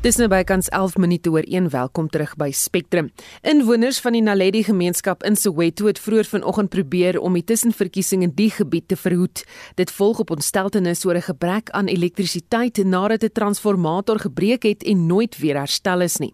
Dis nou by kans 11 minute oor 1 welkom terug by Spectrum. Inwoners van die Naledi gemeenskap in Soweto het vroeër vanoggend probeer om die tussenverkiesing in die gebied te verhoed. Dit volg op ontsteltenis oor 'n gebrek aan elektrisiteit nadat 'n transformator gebreek het en nooit weer herstel is nie.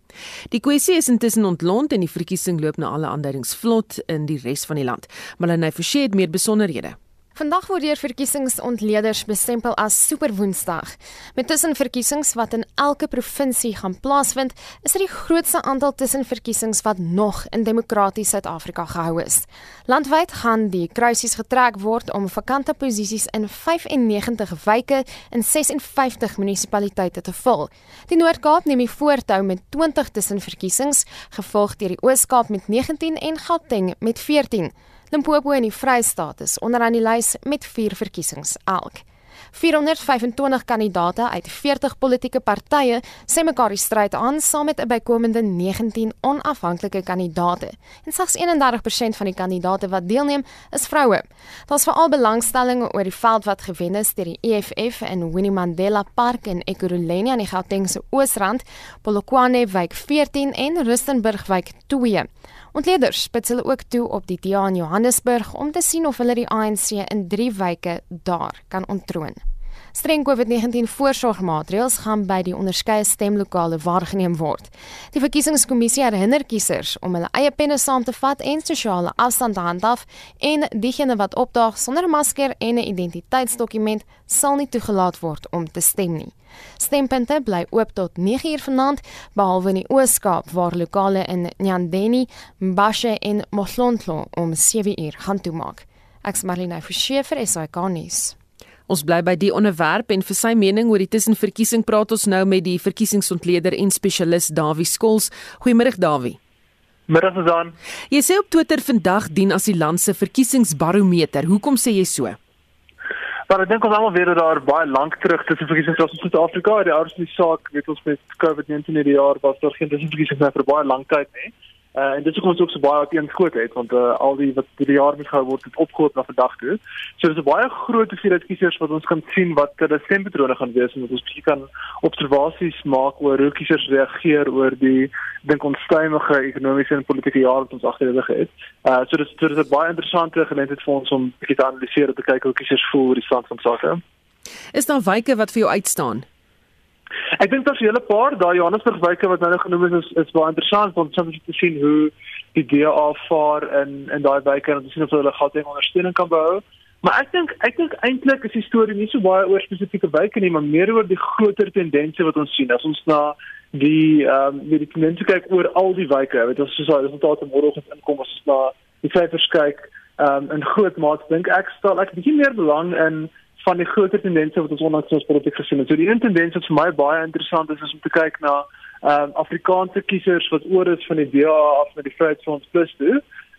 Die kwessie is intussen ontlont en die verkiesing loop na alle aanduidings vlot in die res van die land. Malene Forsie het meer besonderhede. Vandag word deur verkiesingsontleeders bestempel as Super Woensdag. Met tussenverkiesings wat in elke provinsie gaan plaasvind, is dit die grootste aantal tussenverkiesings wat nog in demokraties Suid-Afrika gehou is. Landwyd gaan die kruisies getrek word om vakante posisies in 95 wyke in 56 munisipaliteite te vul. Die Noord-Kaap neem die voortou met 20 tussenverkiesings, gevolg deur die Oos-Kaap met 19 en Gauteng met 14. Limpopo en die Vrystaat is onderaan die lys met 4 verkiesings elk. 425 kandidate uit 40 politieke partye sê mekaar die stryd aan saam met 'n bykomende 19 onafhanklike kandidate. En slegs 31% van die kandidate wat deelneem is vroue. Daar's veral belangstelling oor die veld wat gewen is deur die EFF in Winnie Mandela Park in Ekurhuleni aan die Gautengse Oosrand, Polokwane wijk 14 en Rustenburg wijk 2. Ontleeders spits hulle ook toe op die DA in Johannesburg om te sien of hulle die ANC in 3 weke daar kan ontroon. Streng COVID-19 voorsorgmaatreëls gaan by die onderskeie stemlokale waargeneem word. Die verkiesingskommissie herinner kiesers om hulle eie penne saam te vat en sosiale afstand te handhaaf en diegene wat opdaag sonder 'n masker en 'n identiteitsdokument sal nie toegelaat word om te stem nie. Stempunte bly oop tot 9uur vanaand behalwe in die Oos-Kaap waar lokale in Nyandeni, Mbashe en Moslontlo om 7uur gaan toemaak. Ek's Marlene Forsie vir SAK nuus. Ons bly by die onderwerp en vir sy mening oor die tussenverkiesing praat ons nou met die verkiesingsontleder en spesialis Dawie Skols. Goeiemôre Dawie. Middag Susan. Jy sê op Twitter vandag dien as die land se verkiesingsbarometer. Hoekom sê jy so? Maar ek dink ons almal weet dat daar baie lank terug tussen verkiesings was in Suid-Afrika, die die saak, weet ons met COVID-19 in die jaar was daar geen tussenverkiesings meer vir baie lank tyd nie. Uh, en dit is ook so baie teen skoot het want uh, al die wat die jaar moet gehou word het opgehoop na vandag toe. So dis 'n baie groot hoeveelheid kiesers wat ons kan sien wat hulle stempatrone gaan wees en wat ons bietjie kan observasies maak oor hoe kiesers reageer oor die dink onstuimige ekonomiese en politieke jaar wat ons agterreg het. Uh so dis so dis 'n baie interessante geleentheid vir ons om bietjie te analiseer en te kyk hoe kiesers voel oor die stand van sake. Is daar wyke wat vir jou uitstaan? Ek dink daar's 'n hele paar daai Johannesburg wyke wat nou nog genoem is is, is baie interessant om soms te sien hoe die DA vaar in in daai wyke en om te sien of hulle Gauteng ondersteuning kan behou. Maar ek dink ek dink eintlik is die storie nie so baie oor spesifieke wyke nie, maar meer oor die groter tendense wat ons sien as ons na die ehm um, die tendense kyk oor al die wyke. Dit is soos die resultate môreoggend inkom as ons na die syfers kyk ehm um, in groot mate dink ek stel ek bietjie meer belang in van die groter tendense wat ons onlangs ons politiek gesien het. So die een tendens wat vir my baie interessant is is om te kyk na ehm um, Afrikaanse kiesers wat oor is van die DA af na die Vryheidsfront Plus toe.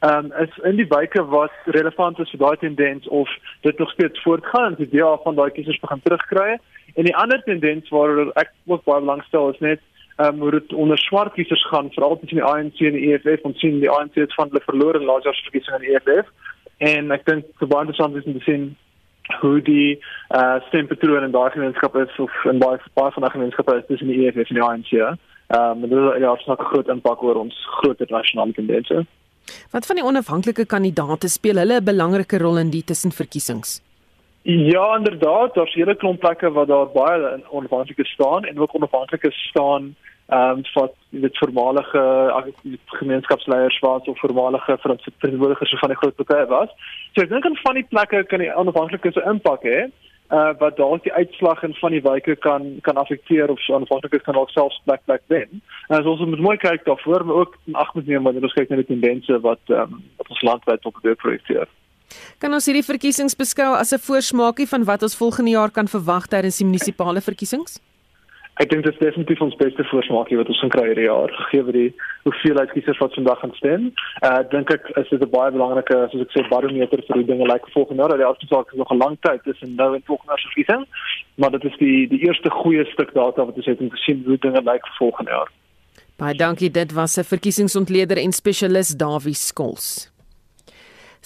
Ehm um, is in die wyke wat relevant is vir daai tendens of dit nog steeds voortgaan en die DA van daai kiesers begin terugkry. En die ander tendens waar ek ook baie belangstel is net ehm um, hoe dit onder swart kiesers gaan veral tussen die ANC en die EFF ons sien die ANC het van hulle verloor in laaste verkiesing aan die EFF. En ek dink baie interessant is om te sien hoe die uh stempatroon in daai gemeenskap is of in baie baie van daai gemeenskappe is tussen die EFF en die ANC. Ehm um, dit is ja, het 'n groot impak oor ons groot nasionale tendense. Wat van die onafhanklike kandidaate speel hulle 'n belangrike rol in die tussenverkiesings? Ja, inderdaad, daar's hele klomp plekke waar daar baie onafhanklike staan en ook onafhanklike staan ehm um, wat dit voormalige gemeenskapsleiers was of voormalige verantwoordigers van die groot partye was. So ek dink aan van die plekke kan die onafhanklikes 'n impak hê uh wat dalk die uitslag in van die wyke kan kan affekteer of so onafhanklikes kan ook selfs plek plek wen. En as ons moet mooi kyk daarvoor, maar ook ag moet neem wanneer ons kyk na die tendense wat ehm um, wat ons landwyd op die projekteer. Kan ons hierdie verkiesings beskou as 'n voorsmaakie van wat ons volgende jaar kan verwag tydens die munisipale verkiesings? Ek dink dit is definitief ons beste voorsmaakie wat ons kan kry hierdie jaar gegee word die hoeveelheid kiesers wat vandag gaan stem. Uh dink ek is dit 'n baie belangrike soos ek sê barometer vir hoe dinge lyk like volgende jaar. Die afspraak is nog 'n lang tyd tussen nou en volgende jaar se verkiesing, maar dit is die die eerste goeie stuk data wat ons het om te sien hoe dinge lyk like volgende jaar. Baie dankie. Dit was 'n verkiesingsontleder en spesialis Dawie Skols.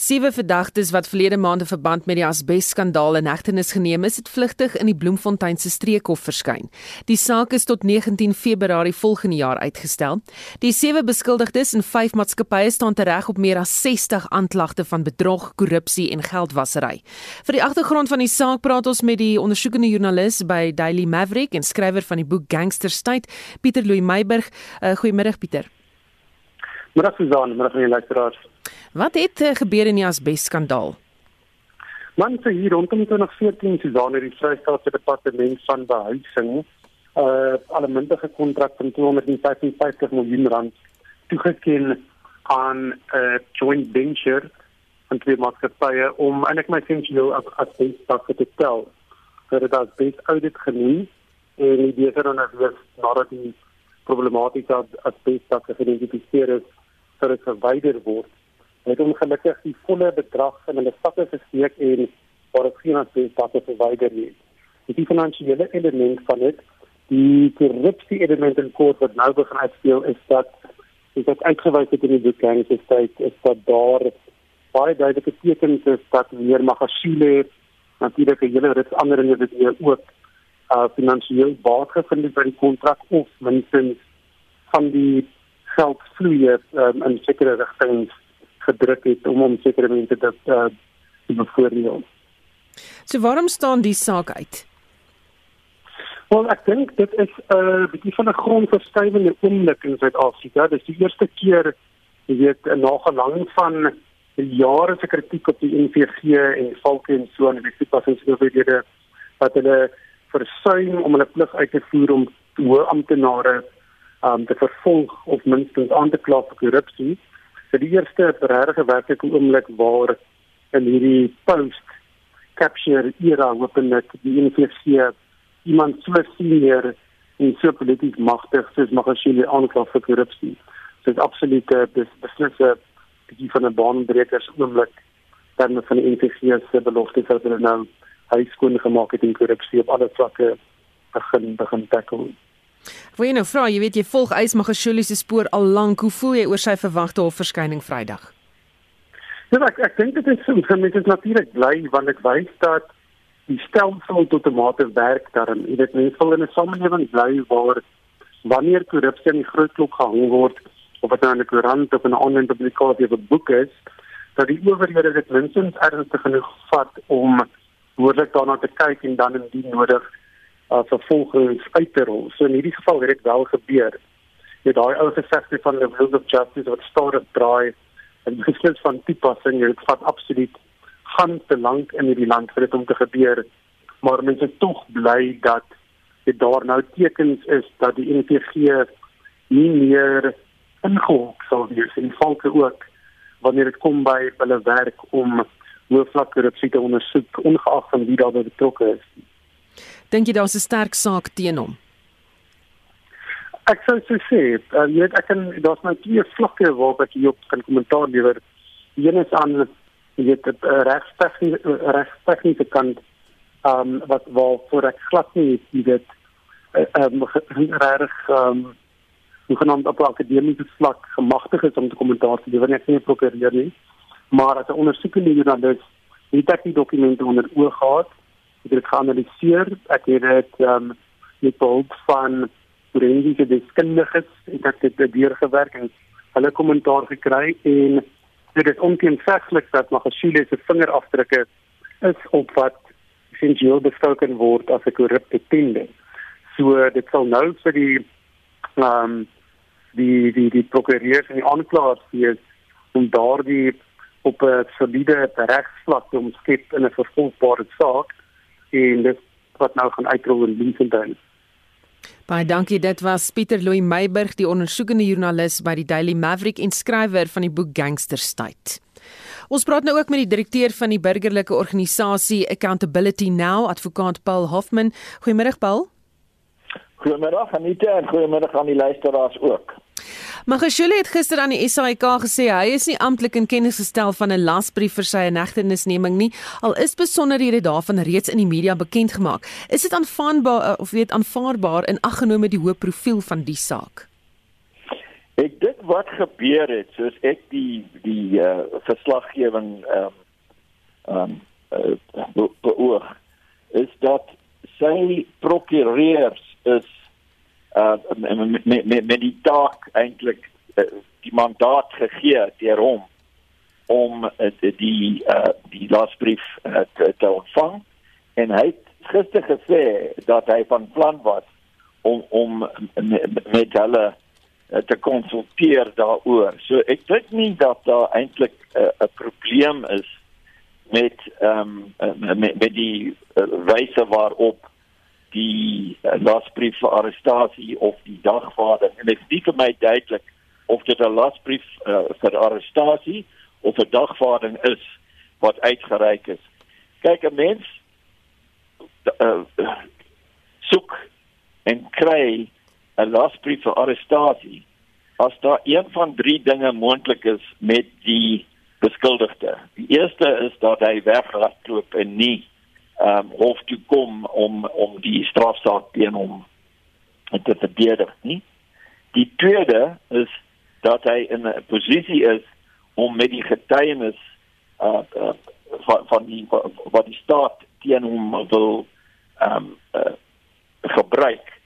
Sewe verdagtes wat verlede maand in verband met die asbesskandaal in hegtenis geneem is, het vlugtig in die Bloemfontein se streekhof verskyn. Die saak is tot 19 Februarie volgende jaar uitgestel. Die sewe beskuldigdes in vyf maatskappye staan tereg op meer as 60 aanklagte van bedrog, korrupsie en geldwasery. Vir die agtergrond van die saak praat ons met die ondersoekende joernalis by Daily Maverick en skrywer van die boek Gangster State, Pieter Louw Meiburg. Uh, Goeiemiddag Pieter. Middag Susan, middag aan die luisteraars. Wat het uh, gebeur in die asbesskandaal? Man sê hier rondom 2014 Susan het die Vrystaatse Departement van Behuising 'n uh, allementige kontrak van 255 miljoen rand toegeken aan 'n uh, joint venture van twee maatskappye om eintlik my essensieel as asbesstakke te tel. Vir dit as best audit genoem en die beter dan as weer nadat die problematiese asbesstakke geïdentifiseer is, sou dit verwyder word het ongelukkig die volle bedrag in hulle sakke gesteek en waar dit geen aspekte verwyder nie. Die finansiële element van dit, die korrupsie element in kort wat nou begin uitspeel is dat is dat uitgewys het in die bekendste tyd is dat daar baie duidelike tekens is dat meer magasiele natuurlik 'n hele rits ander individue ook uh finansiëel baat gevind het by die kontrak of minstens van die geldvloeie um, in sekere rigtings gedruk het om om sekere mense te uh, te bevoordeel. So waarom staan die saak uit? Wel ek dink dit is 'n uh, bietjie van 'n grondverskywende oomblik in Suid-Afrika. Dit is die eerste keer jy weet na gelang van jare se kritiek op die NVG en Valke en so en die passingsoorlede wat hulle versuim om hulle plig uit te voer om hoë amptenare um, te vervolg of minstens aan te kla vir korrupsie vir die eerste regte werklike oomblik waar in hierdie post capture era hopelik die NVC iemand so senior en so polities magtig soos Magashile aankla vir korrupsie. Dit is absoluut dis beslisse die van 'n baanbrekers oomblik dan van die NVC se belofte dat hulle nou huiskoon gemaak het in korrupsie op alle vlakke begin begin tackle. Wil jy nou vra, jy weet jy volg Ysmagashule se spoor al lank. Hoe voel jy oor sy verwagte hofverskyning Vrydag? Ja, ek ek dink dit is so, dit is natuurlik bly want dit wys dat die stelsel tot 'n mate werk daarin. Jy weet mense wil in 'n samelewing bly waar wanneer korrupsie in die groot klok gehang word of dit nou 'n koerant of 'n aanlyn publikasie of 'n boek is, dat die owerhede dit minstens ernstig genoeg vat om behoorlik daarna te kyk en dan indien nodig uh, vervolgens uit te rol. So in hierdie geval het dit wel gebeur. Jy daai ou gesegde van the wheels of justice wat op draai en beslis van toepassing, dit vat absoluut gaan te lank in hierdie land vir dit om te gebeur. Maar mense tog bly dat dit daar nou tekens is dat die NPG nie meer ingehok sal wees en valke ook wanneer dit kom by hulle werk om hoofvlak korrupsie te ondersoek ongeag van wie daarbey betrokke is. Dink jy daar's 'n sterk saak teen hom? Ek sou sê, uh, jy weet ek kan daar's nou twee vlakke waarop ek hier op kan kommentaar lewer. Een is aan jy weet die uh, regstegniese uh, regstegniese kant ehm um, wat waar voor ek glad nie jy weet ehm uh, reg ehm um, genoem op akademiese vlak gemagtig is om te kommentaar te lewer nie ek nie prokureer nie maar as 'n ondersoekende joernalis het ek die dokumente onder oog gehad het dit geanaliseer. Ek het dit ehm um, met hulp van forensiese deskundiges en ek het dit deurgewerk en hulle kommentaar gekry en dit is onteenseglik dat Magashule se vingerafdrukke is op wat essensieel beskou kan word as 'n korrupte tender. So dit sal nou vir die ehm um, die die die prokureurs en die aanklaers wees om daardie op 'n soliede regsvlak te omskep in 'n vervolgbare saak en dit wat nou gaan uitrol in Bloemfontein. Baie dankie. Dit was Pieter Louw Meiburg, die ondersoekende joernalis by die Daily Maverick en skrywer van die boek Gangster State. Ons praat nou ook met die direkteur van die burgerlike organisasie Accountability Now, advokaat Paul Hoffman. Goeiemôre Paul. Goeiemôre Anita en goeiemôre aan die luisteraars ook. Magashule het gister aan die SAIK gesê hy is nie amptelik in kennis gestel van 'n lasbrief vir sy inhegtenisneming nie, al is besonderhede daarvan reeds in die media bekend gemaak. Is dit aanvaarbaar of weet aanvaarbaar in aggenome die hoë profiel van die saak? Ek dink wat gebeur het soos ek die die uh, verslaggewing ehm um, ehm um, uh, beoog is dat sy prokureurs is uh met met met die taak eintlik uh, die mandaat gegee deur hom om uh, die uh die lasbrief uh, te, te ontvang en hy het gister gesê dat hy van plan was om om met, met hulle uh, te konsulteer daaroor. So ek dink nie dat daar eintlik 'n uh, probleem is met ehm um, met, met die uh, wyse waarop die uh, lasbrief vir arrestasie of die dagvaarding en dit is nie vir my duidelik of dit 'n lasbrief uh, vir arrestasie of 'n dagvaarding is wat uitgereik is. Kyk 'n mens uh, soek en kry 'n lasbrief vir arrestasie as daar een van drie dinge moontlik is met die beskuldigde. Die eerste is dat hy weghardloop en nie ehm um, hof toe kom om om die strafsaak teen hom te verdedig nie. Die tweede is dat hy in 'n posisie is om met die getuienis uh, uh van van die wat die staat teen hom wil ehm um, uh, gebruik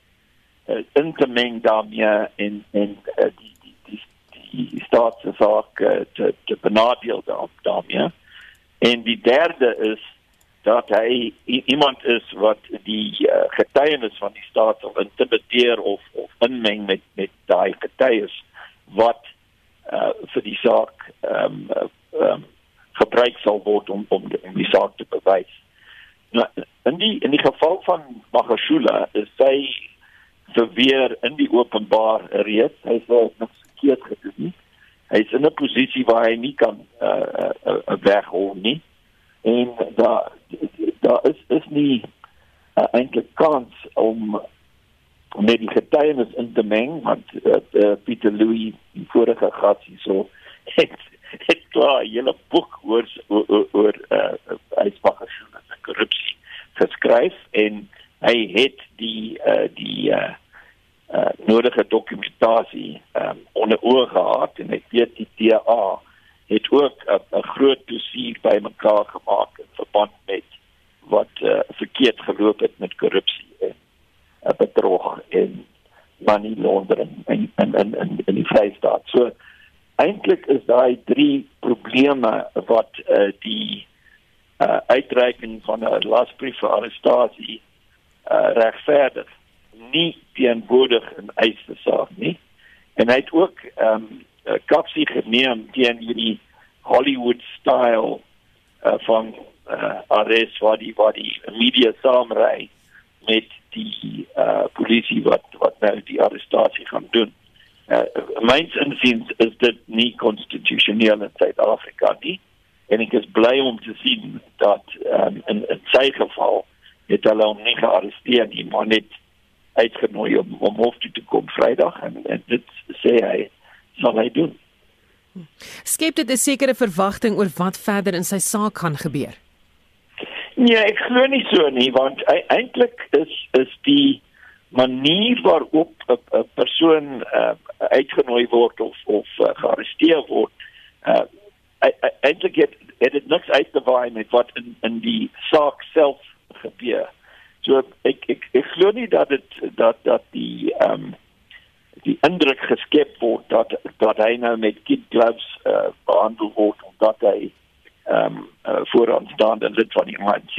uh, in te meng daarmee in in uh, die die die die staat se saak uh, te te benadeel daarmee. En die derde is dat hy iemand is wat die uh, getuienis van die staat sal intimideer of of inmeng met met daai getuies wat uh, vir die saak ehm um, um, gebruik sal word om om die, om die saak te bewys. Nou in die in die geval van Magashula is hy verweer in die openbaar reeds. Hy sê nog verkeerd gedoen. Hy is in 'n posisie waar hy nie kan uh, uh, uh, weghol nie en daar daar is is nie uh, eintlik kans om net die getuienis in te meng want uh, uh, Pieter Louw die vorige gas hier so het het klaar hele boek oor oor oor uh, uitspraakgesjoene en korrupsie geskryf en hy het die uh, die uh, uh, nodige dokumentasie um, onder oog gehad en hy weet die DA het ook 'n groot dossier bymekaar gemaak in verband met wat uh, verkeerd geloop het met korrupsie en uh, bedrog en money laundering in in in in, in die Vrystaat. So eintlik is daai drie probleme wat uh, die uh, uitreiking van 'n lasbrief vir arrestasie uh, regverdig nie teenwoordig in eise saak nie. En hy het ook ehm um, uh, kapsie geneem teen hierdie Hollywood style uh, van uh, arrest waar die waar die media saamry met die uh, polisie wat wat nou die arrestasie gaan doen. Uh, myns insiens is dit nie konstitusioneel in Suid-Afrika nie en ek is bly om te sien dat um, in 'n sy geval het hulle hom nie gearresteer nie maar net uitgenooi om om hof toe te kom Vrydag en, en dit sê hy sal hy doen. Skep dit 'n sekere verwagting oor wat verder in sy saak gaan gebeur? Nee, ek glo nie so nie, want e eintlik is is die manier waarop 'n persoon uh, uitgenooi word of of uh, gearresteer word, uh, eintlik het, het dit niks uit te waai met wat in in die saak self gebeur. So ek ek ek glo nie dat dit dat dat die ehm um, die indruk geskep word dat dat hy nou met kid gloves uh, behandel word omdat hy ehm um, uh, vooraanstaande lid van die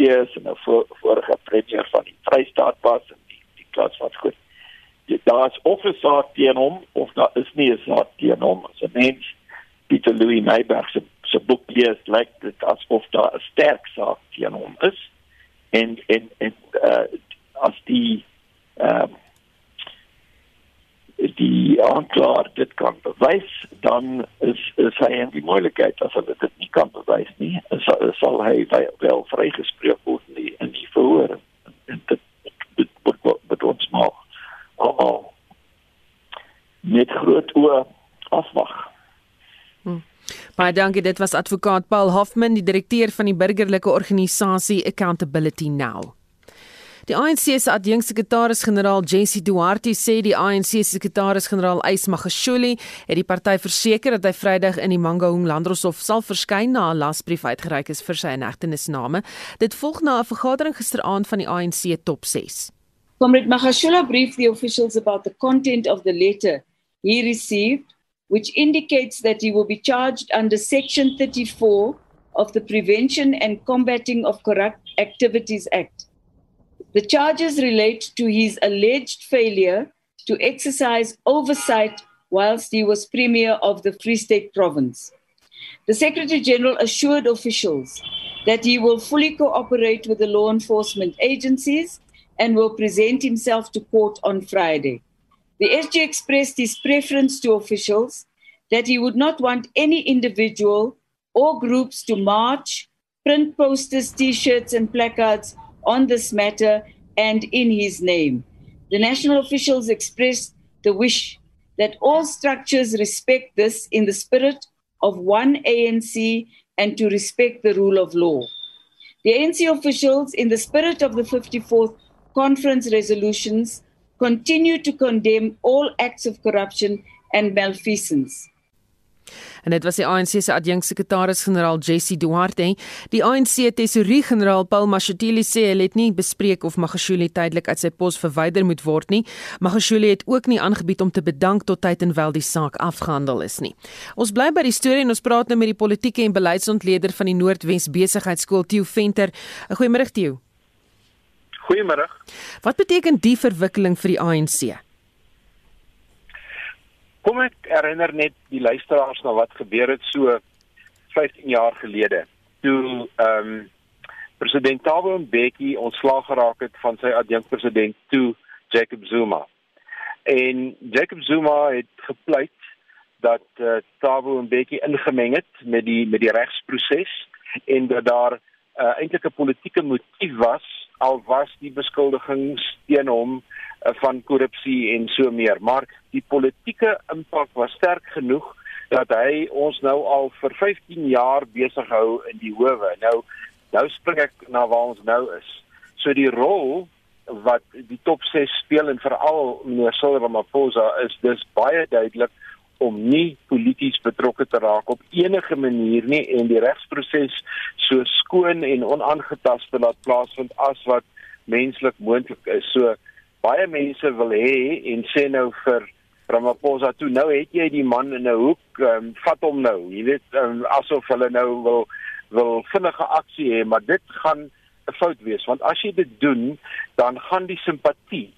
is en 'n voor, vorige premier van die Vrystaat was en die die klas wat goed. Daar is of 'n saak teen hom of daar is nie 'n saak teen hom. As 'n mens Pieter Louis Meyberg se se boek lees, lyk dit asof daar 'n sterk saak teen hom is en en en uh, as die ehm uh, die aanklaer dit kan bewys, dan is is hy in die moontlikheid as hy dit nie kan bewys nie, sal, sal hy wel vrygespreek word in die, in die verhoor. En dit dit word met ons maar almal met groot oë afwag. Hmm. Baie dankie, dit was advokaat Paul Hoffman, die direkteur van die burgerlike organisasie Accountability Now. Die ANC se adjunksekretaris-generaal Jesse Duarte sê die ANC se sekretaris-generaal Ys Magashule het die party verseker dat hy Vrydag in die Mangaung Landroshof sal verskyn na 'n lasbrief uitgereik is vir sy inhegtenisname. Dit volg na 'n vergadering gisteraand van die ANC top 6. Comrade Magashule briefed the officials about the content of the letter he received which indicates that he will be charged under section 34 of the Prevention and Combating of Corrupt Activities Act. The charges relate to his alleged failure to exercise oversight whilst he was Premier of the Free State Province. The Secretary General assured officials that he will fully cooperate with the law enforcement agencies and will present himself to court on Friday. The SG expressed his preference to officials that he would not want any individual or groups to march, print posters, t shirts, and placards on this matter and in his name. The national officials expressed the wish that all structures respect this in the spirit of one ANC and to respect the rule of law. The ANC officials, in the spirit of the 54th conference resolutions, continue to condemn all acts of corruption and malfeasance. En dit was die ANC se adjunksekretaris-generaal Jesse Duarte. Die ANC tesourier-generaal Paul Mashatile sê hy het nie bespreek of Magashule tydelik uit sy pos verwyder moet word nie. Magashule het ook nie aangebied om te bedank tot tyd en wel die saak afgehandel is nie. Ons bly by die storie en ons praat nou met die politieke en beleidsontleder van die Noordwes Besigheidsskool Theo Venter. Goeiemôre Theo. Goeiemôre. Wat beteken die verwikkeling vir die ANC? Kom ek herinner net die luisteraars na wat gebeur het so 15 jaar gelede toe ehm um, president Thabo Mbeki ontslaag geraak het van sy adjunkpresident toe Jacob Zuma. En Jacob Zuma het gepleit dat uh, Thabo Mbeki ingemeng het met die met die regsproses en dat daar uh, eintlik 'n politieke motief was al was die beskuldigings teen hom van korrupsie en so meer. Maar die politieke impak was sterk genoeg dat hy ons nou al vir 15 jaar besig hou in die howe. Nou nou spring ek na waar ons nou is. So die rol wat die top 6 speel en veral meneer Cyril Ramaphosa is dis baie duidelik om nie polities betrokke te raak op enige manier nie en die regsproses so skoon en onaangetast te laat plaasvind as wat menslik moontlik is. So baie mense wil hê en sê nou vir Ramaphosa toe nou het jy die man in 'n hoek, um, vat hom nou. Jy weet um, asof hulle nou wil wil vinnige aksie hê, maar dit gaan 'n fout wees want as jy dit doen, dan gaan die simpatie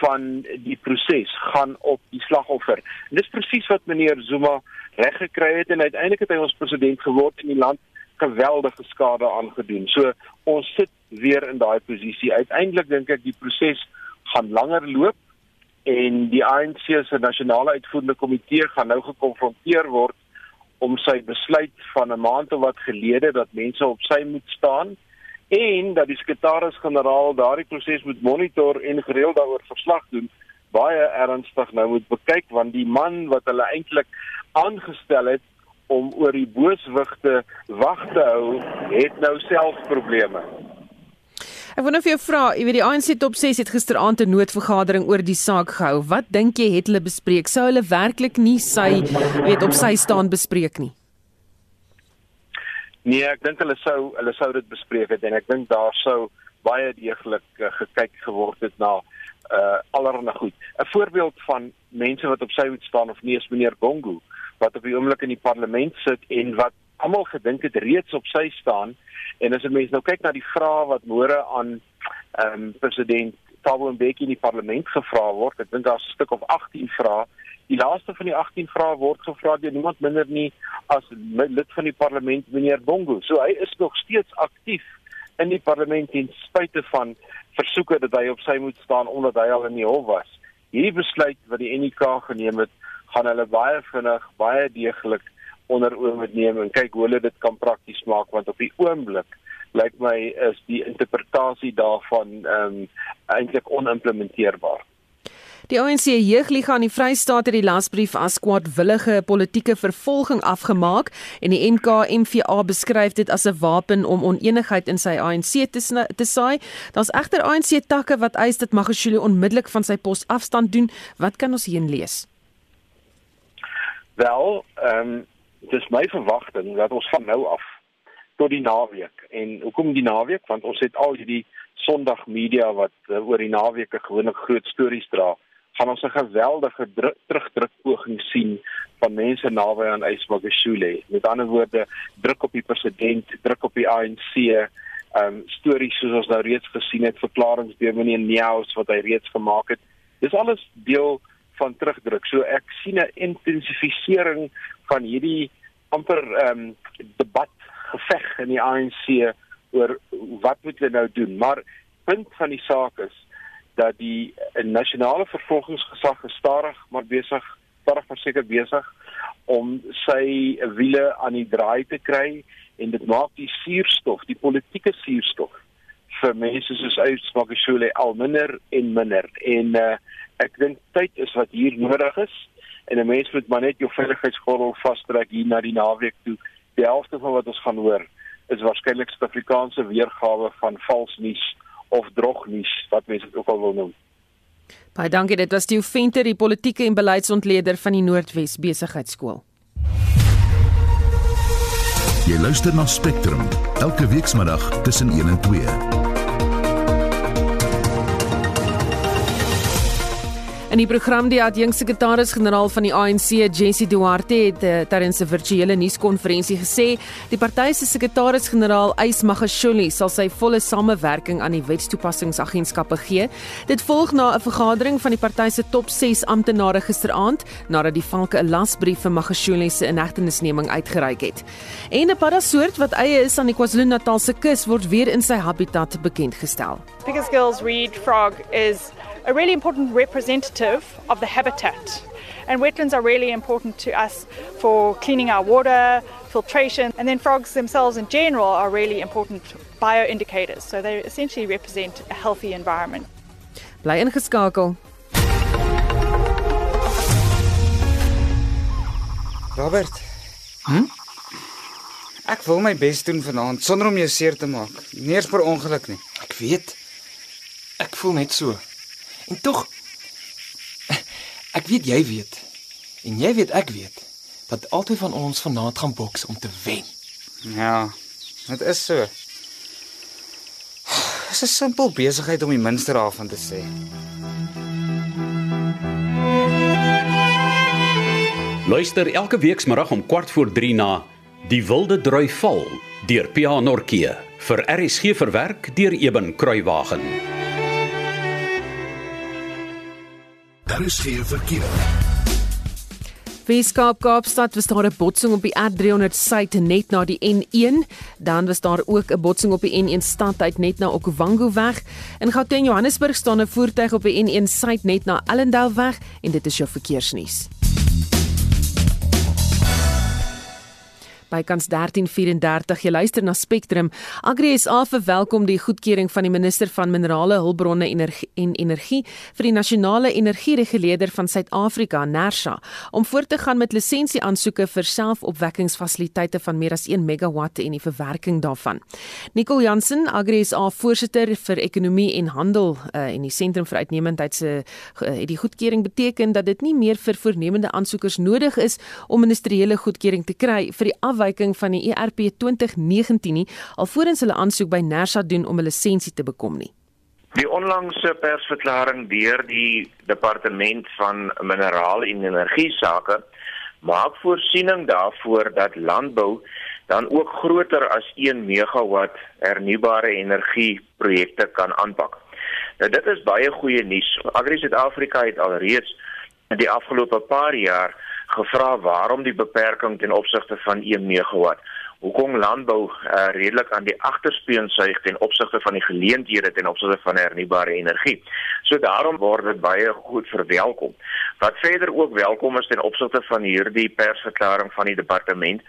van die proses gaan op die slagoffer. En dis presies wat meneer Zuma reg gekry het en uiteindelik het hy ons president geword en die land geweldige skade aangedoen. So ons sit weer in daai posisie. Uiteindelik dink ek die proses gaan langer loop en die ANC se nasionale uitvoerende komitee gaan nou gekonfronteer word om sy besluit van 'n maand of wat gelede dat mense op sy moet staan en dat die sekretaris-generaal daardie proses moet monitor en gereeld daaroor verslag doen baie ernstig nou moet bekyk want die man wat hulle eintlik aangestel het om oor die booswigte wag te hou het nou self probleme. Ek wou net vir jou vra, jy weet die ANC top 6 het gisteraand 'n noodvergadering oor die saak gehou. Wat dink jy het hulle bespreek? Sou hulle werklik nie sy weet op sy staan bespreek nie? Nee, ek dink hulle sou hulle sou dit bespreek het en ek dink daar sou baie deeglik uh, gekyk geword het na uh allerlei goed. 'n Voorbeeld van mense wat op sy moet staan of nie is meneer Bongo wat op die oomblik in die parlement sit en wat almal gedink het reeds op sy staan en as 'n mens nou kyk na die vrae wat môre aan ehm um, president Thabo Mbeki in die parlement gevra word, ek dink daar's 'n stuk of 18 vrae Die laaste van die 18 vrae word gevra deur niemand minder nie as lid van die parlement meneer Bongo. So hy is nog steeds aktief in die parlement ten spyte van versoeke dat hy op sy moet staan omdat hy al in die hof was. Hierdie besluit wat die NK geneem het, gaan hulle baie vinnig, baie deeglik onder oë moet neem en kyk hoe hulle dit kan prakties maak want op die oomblik lyk my is die interpretasie daarvan ehm um, eintlik onimplementeerbaar. Die ANC Jeugliga in die Vrystaat het die lasbrief as kwaadwillige politieke vervolging afgemaak en die MK-MVA beskryf dit as 'n wapen om onenigheid in sy ANC te, te saai. Daar's egter ANC takke wat eis dat Magashule onmiddellik van sy pos afstand doen. Wat kan ons hierin lees? Wel, ehm um, dis my verwagting dat ons van nou af tot die naweek. En hoekom die naweek? Want ons het al hierdie Sondag media wat uh, oor die naweke gewoonlik groot stories dra, gaan ons 'n geweldige terugdruk poging sien van mense naby aan Ysmagashule. Met ander woorde, druk op die president, druk op die ANC, ehm um, stories soos ons nou reeds gesien het, verklaringe deur meneer Neus wat hy reeds gemaak het. Dis alles deel van terugdruk. So ek sien 'n intensifisering van hierdie amper ehm um, debat geveg in die ANC oor wat moet hulle nou doen. Maar punt van die saak is dat die nasionale vervolgingsgesag gestadig maar besig, stadig maar seker besig om sy wiele aan die draai te kry en dit maak die suurstof, die politieke suurstof vir mense soos Uitsmakashule al minder en minder. En uh, ek dink tyd is wat hier nodig is en 'n mens moet maar net jou veiligheidsgordel vastrek hier na die naweek toe. Die helfte van wat ons gaan hoor is waarskynlik Suid-Afrikaanse weergawe van vals nuus of drognuus, wat mense dit ook al wil noem. Baie dankie, dit was die Venter, die politieke en beleidsontleder van die Noordwes Besigheidsskool. Jy luister na Spectrum elke weekmiddag tussen 1 en 2. In die program die adjunksekretaris-generaal van die ANC, Jessie Duarte, het uh, tydens 'n virtuele nuuskonferensie gesê die party se sekretaris-generaal, Ys Magashule, sal sy volle samewerking aan die wetstoepassingsagentskappe gee. Dit volg na 'n vergadering van die party se top 6 amptenare gisteraand nadat die valke 'n lasbrief vir Magashule se inhegtenisneming uitgereik het. En 'n paddasoort wat eie is aan die KwaZulu-Natal se kus word weer in sy habitat bekend gestel. Biggest girls read frog is a really important representative of the habitat. And wetlands are really important to us for cleaning our water, filtration, and then frogs themselves in general are really important bioindicators. So they essentially represent a healthy environment. Bly ingeskakel. Robert. Hm? Ek wil my bes doen vanaand sonder om jou seer te maak. Nie eens per ongeluk nie. Ek weet. Ek voel net so. En tog ek weet jy weet en jy weet ek weet dat albei van ons vanaand gaan boks om te wen. Ja, dit is so. Dit is 'n simpel besigheid om die minste daarvan te sê. Luister elke weekmiddag om kwart voor 3 na Die Wilde Drui Val deur Pianorkie vir RSG verwerk deur Eben Kruiwagen. Daar is geen verkeer. Weskaap Kaapstad was daar 'n botsing op die R300 suid net na die N1, dan was daar ook 'n botsing op die N1 stad uit net na Okwango weg. In Gauteng Johannesburg staan 'n voertuig op die N1 suid net na Ellendale weg en dit is jou verkeersnuus. Bykans 1334. Jy luister na Spectrum. Agri SA verwelkom die goedkeuring van die minister van Minerale Hulpbronne energie en Energie vir die nasionale energiereguleerder van Suid-Afrika, NERSA, om voort te gaan met lisensieaansoeke vir selfopwekkingsfasiliteite van meer as 1 megawatt en die verwerking daarvan. Nicole Jansen, Agri SA voorsitter vir ekonomie en handel uh, en die sentrum vir uitnemendheid se uh, die goedkeuring beteken dat dit nie meer vir voornemende aansoekers nodig is om ministeriële goedkeuring te kry vir die afwyking van die ERP 2019 nie alvorens hulle aansoek by Nersa doen om 'n lisensie te bekom nie. Die onlangse persverklaring deur die departement van mineraal en energie sake maak voorsiening daarvoor dat landbou dan ook groter as 1 megawatt hernubare energie projekte kan aanpak. Nou dit is baie goeie nuus. Agri Suid-Afrika het alreeds in die afgelope paar jaar gevra waarom die beperking ten opsigte van 1 megawatt. Hoekom landbou uh, redelik aan die agterspeen suig ten opsigte van die geleenthede ten opsigte van hernubare energie. So daarom word dit baie goed verwelkom. Wat verder ook welkom is ten opsigte van hierdie persverklaring van die departement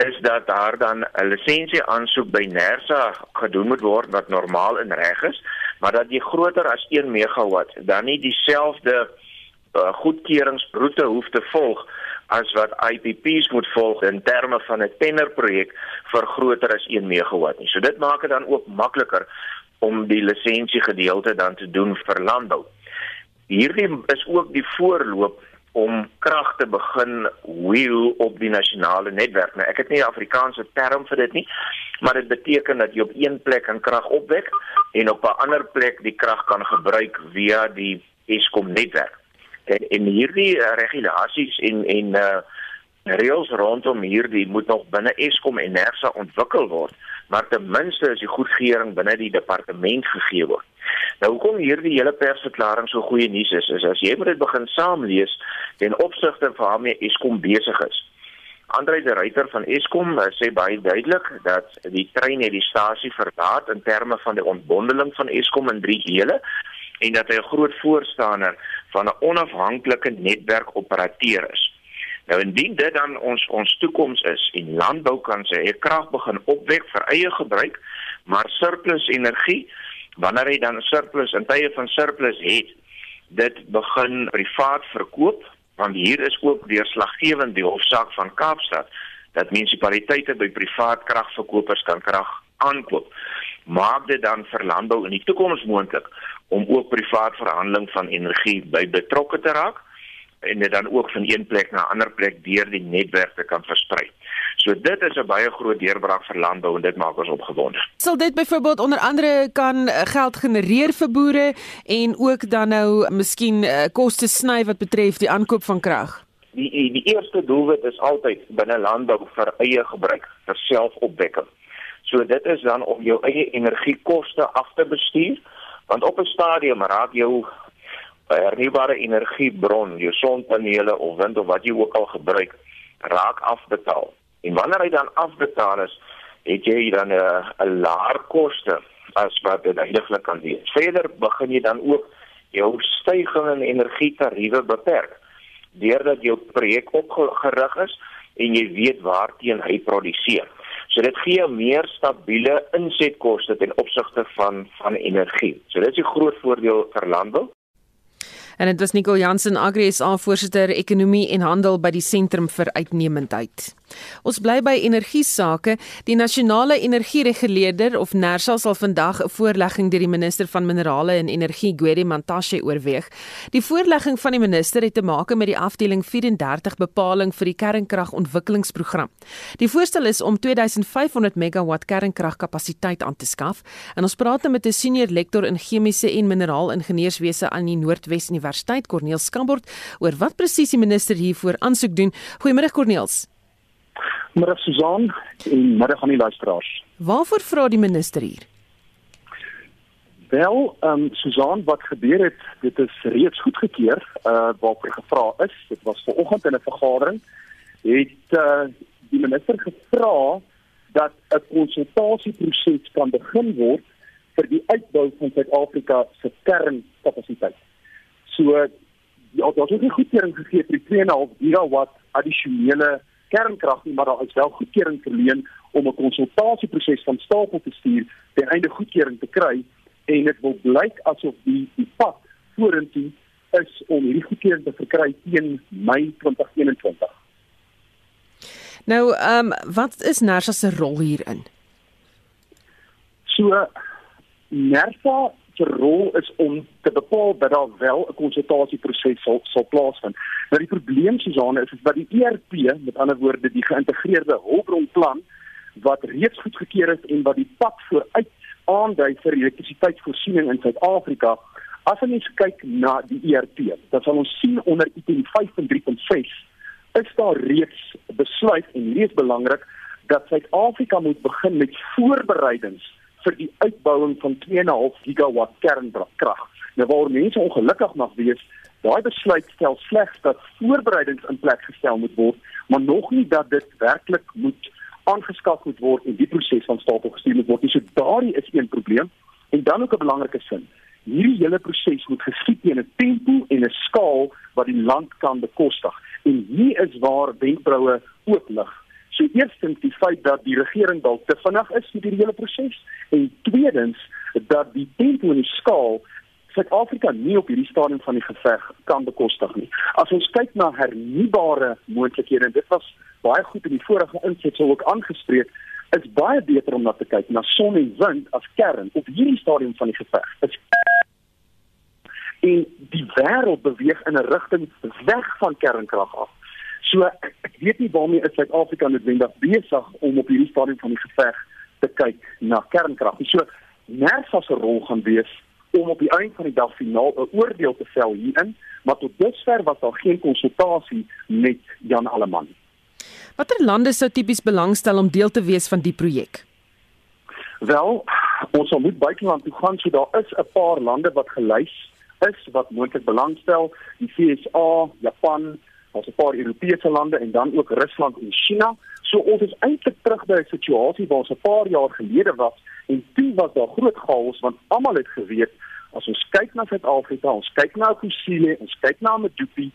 is dat daar dan 'n lisensie aansoek by Nersa gedoen moet word wat normaal in reg is, maar dat jy groter as 1 megawatt dan nie dieselfde uh, goedkeuringsroete hoef te volg as wat IPPs moet volg in terme van 'n tenderprojek vir groter as 1 megawatt nie. So dit maak dit dan ook makliker om die lisensie gedeelte dan te doen vir landbou. Hierdie is ook die voorloop om krag te begin wheel op die nasionale netwerk. Nou ek het nie 'n Afrikaanse term vir dit nie, maar dit beteken dat jy op een plek 'n krag opwek en op 'n ander plek die krag kan gebruik via die Eskom netwerk. En en hierdie uh, regulasies en en uh reëls rondom hierdie moet nog binne Eskom en Nersa ontwikkel word, maar ten minste is die goedkeuring binne die departement gegee word. Nou hoekom hierdie hele persverklaring so goeie nuus is, is as jy moet dit begin saamlees ten opsigte van waarmee Eskom besig is. Andre de Ruyter van Eskom uh, sê baie duidelik dat die trein het die stasie verlaat in terme van die ontbondeling van Eskom in drie dele en dat hy 'n groot voorstander van 'n onafhanklike netwerkoperateur is. Nou indien dit dan ons ons toekoms is en landbou kan sy eie krag begin opwek vir eie gebruik, maar surplus energie wanneer hy dan surplus in tye van surplus het, dit begin privaat verkoop want hier is ook deurslaggewend die hofsaak van Kaapstad dat munisipaliteite by privaat kragverkopers kan krag aankoop. Maak dit dan vir landbou in die toekoms moontlik om ook privaat verhandeling van energie by betrokke te raak en dit dan ook van een plek na 'n ander plek deur die netwerk te kan versprei. So dit is 'n baie groot deurbraak vir landbou en dit maak ons opgewonde. Sal dit byvoorbeeld onder andere kan eh, geld genereer vir boere en ook dan nou miskien uh, koste sny wat betref die aankoop van krag? Die die eerste doelwit is altyd binne landbou vir eie gebruik, vir selfopwekking. So dit is dan om jou eie energiekoste af te bestuur want op 'n stadium raak jou hernubare energiebron, jou sonpanele of wind of wat jy ook al gebruik, raak afbetaal. En wanneer hy dan afbetaal is, het jy dan 'n 'n laer koste as wat dit eintlik kan wees. Verder begin jy dan ook jou stygings in energietariewe beperk deurdat jou projek opgerig is en jy weet waarteen hy produseer. So dit gee meer stabiele insetkoste ten opsigte van van energie. So dit is 'n groot voordeel vir landbou. En dit was Nicole Jansen, Agri SA voorsitter ekonomie en handel by die Sentrum vir Uitnemendheid. Ons bly by energie sake. Die nasionale energiereguleerder of NERSA sal vandag 'n voorlegging deur die minister van minerale en energie, Gwedi Mantashe, oorweeg. Die voorlegging van die minister het te maak met die afdeling 34 bepaling vir die kernkragontwikkelingsprogram. Die voorstel is om 2500 megawatt kernkragkapasiteit aan te skaf. En ons praat nou met 'n senior lektor in chemiese en mineraalingenieurswese aan die Noordwes Universiteit, Corneel Skambort, oor wat presies die minister hiervoor aansoek doen. Goeiemôre Corneels. Middag Susan en middag aan die luisteraars. Waarvoor vra die minister hier? Wel, ehm um, Susan, wat gebeur het, dit is reeds goedgekeur, uh waarvoor gevra is. Dit was vanoggend in 'n vergadering het uh die minister gevra dat 'n konsultasieproses kan begin word vir die uitbou van Suid-Afrika se kernkapasiteit. So ja, daar is 'n goedkeuring gegee vir 2.5 gigawatt addisionele kernkrag nie, maar daar is wel goedkeuring verleen om 'n konsultasieproses van stapel te stuur ten einde goedkeuring te kry en dit wil blyk asof die die pad vorentoe is om hierdie goedkeuring te verkry teen Mei 2021. Nou, ehm um, wat is NERSA se rol hierin? So NERSA se rol is om te bepaal dat daar wel 'n konsultasieproses sal sal plaasvind. Nou die probleem Suzane is is dat die ERP, met ander woorde die geïntegreerde hulpbronplan wat reeds goedgekeur is en wat die pad vooruit aandui vir elektrisiteitsvoorsiening in Suid-Afrika, as ons kyk na die ERP, dan sal ons sien onder item 5 en 3.6 is daar reeds besluit en reeds belangrik dat Suid-Afrika moet begin met voorbereidings vir die uitbouing van 2.5 gigawatt kernkrag. Nou waar mense ongelukkig mag wees, daai besluit stel slegs dat voorbereidings in plek gestel moet word, maar nog nie dat dit werklik moet aangeskaf moet word en die proses van stapel gestuur moet word. So daardie is een probleem en dan ook 'n belangrike sin. Hierdie hele proses moet geskied in 'n tempo en 'n skaal wat die land kan bekostig. En hier is waar wenkbroue oop lig. So eerstens die feit dat die regering dalk te vinnig is met hierdie hele proses en tweedens dat die tempo en die skaal Suid-Afrika nie op hierdie stadium van die geveg kan bekostig nie. As ons kyk na hernubare moontlikhede en dit was baie goed in die vorige insetsel ook aangespreek, is baie beter om na te kyk na son en wind as kern op hierdie stadium van die geveg. Is en die wêreld beweeg in 'n rigting weg van kernkrag af. So ek, weet nie waarmee is Suid-Afrika noodwendig besig om op hierdie stadium van die geveg te kyk na kernkrag. So NERSA se rol gaan wees om op die einde van die dag finaal 'n oordeel te vel hierin, maar tot dusver was daar geen konsultasie met Jan Alleman. Watter lande sou tipies belangstel om deel te wees van die projek? Wel, ons sal moet buiteland toe gaan, so daar is 'n paar lande wat gelys is wat moontlik belangstel, die VSA, Japan, ons 'n paar Europese lande en dan ook Rusland en China. So ons is eintlik terug by 'n situasie waar ons 'n paar jaar gelede was en toe was daar groot chaos want almal het geweet as ons kyk na Suid-Afrika, ons kyk na Kusile, ons kyk na Medupi,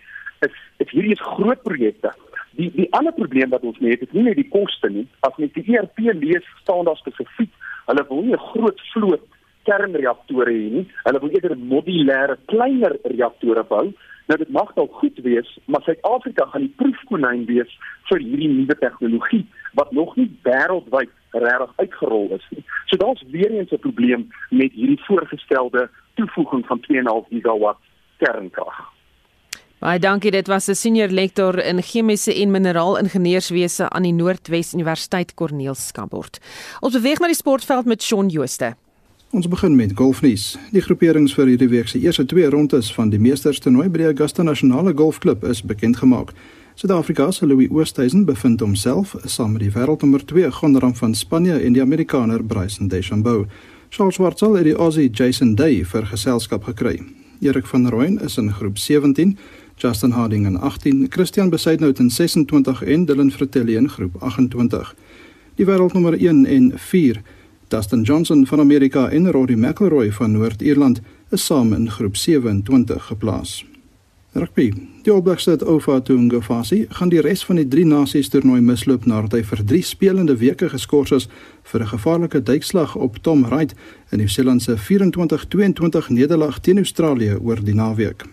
is dit hierdie is groot projekte. Die die ander probleem wat ons het, is nie net die koste nie. As jy die ERP lees, staan daar spesifiek, hulle wil nie 'n groot vloot kernreaktore hê nie. Hulle wil eerder modulêre kleiner reaktore bou. Nou dit mag dalk goed wees, maar Suid-Afrika gaan die proefkonyn wees vir hierdie nuwe tegnologie wat nog nie wêreldwyd regtig uitgerol is nie. So daar's weer eens 'n probleem met hierdie voorgestelde toevoeging van 2.5 gigawatt kernkrag. Baie dankie, dit was 'n senior lektor in chemiese en mineraalingenieurswese aan die Noordwes Universiteit Cornelis Skabort. Ons beweeg na die sportveld met Shaun Jooste. Ons begin met golfnuus. Die groeperings vir hierdie week se eerste twee rondes van die Meesterstoernooi by die Augusta Nasionale Golfklub is bekend gemaak. Suid-Afrika se Louis Oosthuizen bevind homself saam met die wêreldnommer 2 Gonram van Spanje en die Amerikaner Bryson DeChambeau. Charles Schwartzel het die Aussie Jason Day vir geselskap gekry. Erik van Rooyen is in groep 17, Justin Harding in 18, Christian Besaidnout in 26 en Dylan Fratelli in groep 28. Die wêreldnommer 1 en 4 Dustin Johnson van Amerika en Rory McIlroy van Noord-Ierland is saam in groep 27 geplaas. Rugby. Die All Blacks het Ofa Tungafasi gaan die res van die drie nasies toernooi misloop nadat hy vir 3 spelende weke geskort is vir 'n gevaarlike duikslag op Tom Wright in Nieu-Seeland se 24-22 nederlaag teen Australië oor die naweek.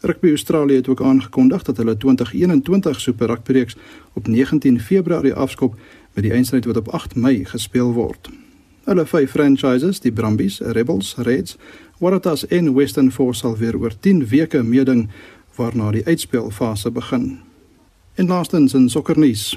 Rugby Australië het ook aangekondig dat hulle 2021 Super Rugby reeks op 19 Februarie afskop met die eindstryd wat op 8 Mei gespeel word. Hulle vyf franchises, die Brumbies, Rebels, Reds, Waratahs en Western Force sal weer oor 10 weke meeding waarna die uitspelfase begin. En laastens in sokkernuus.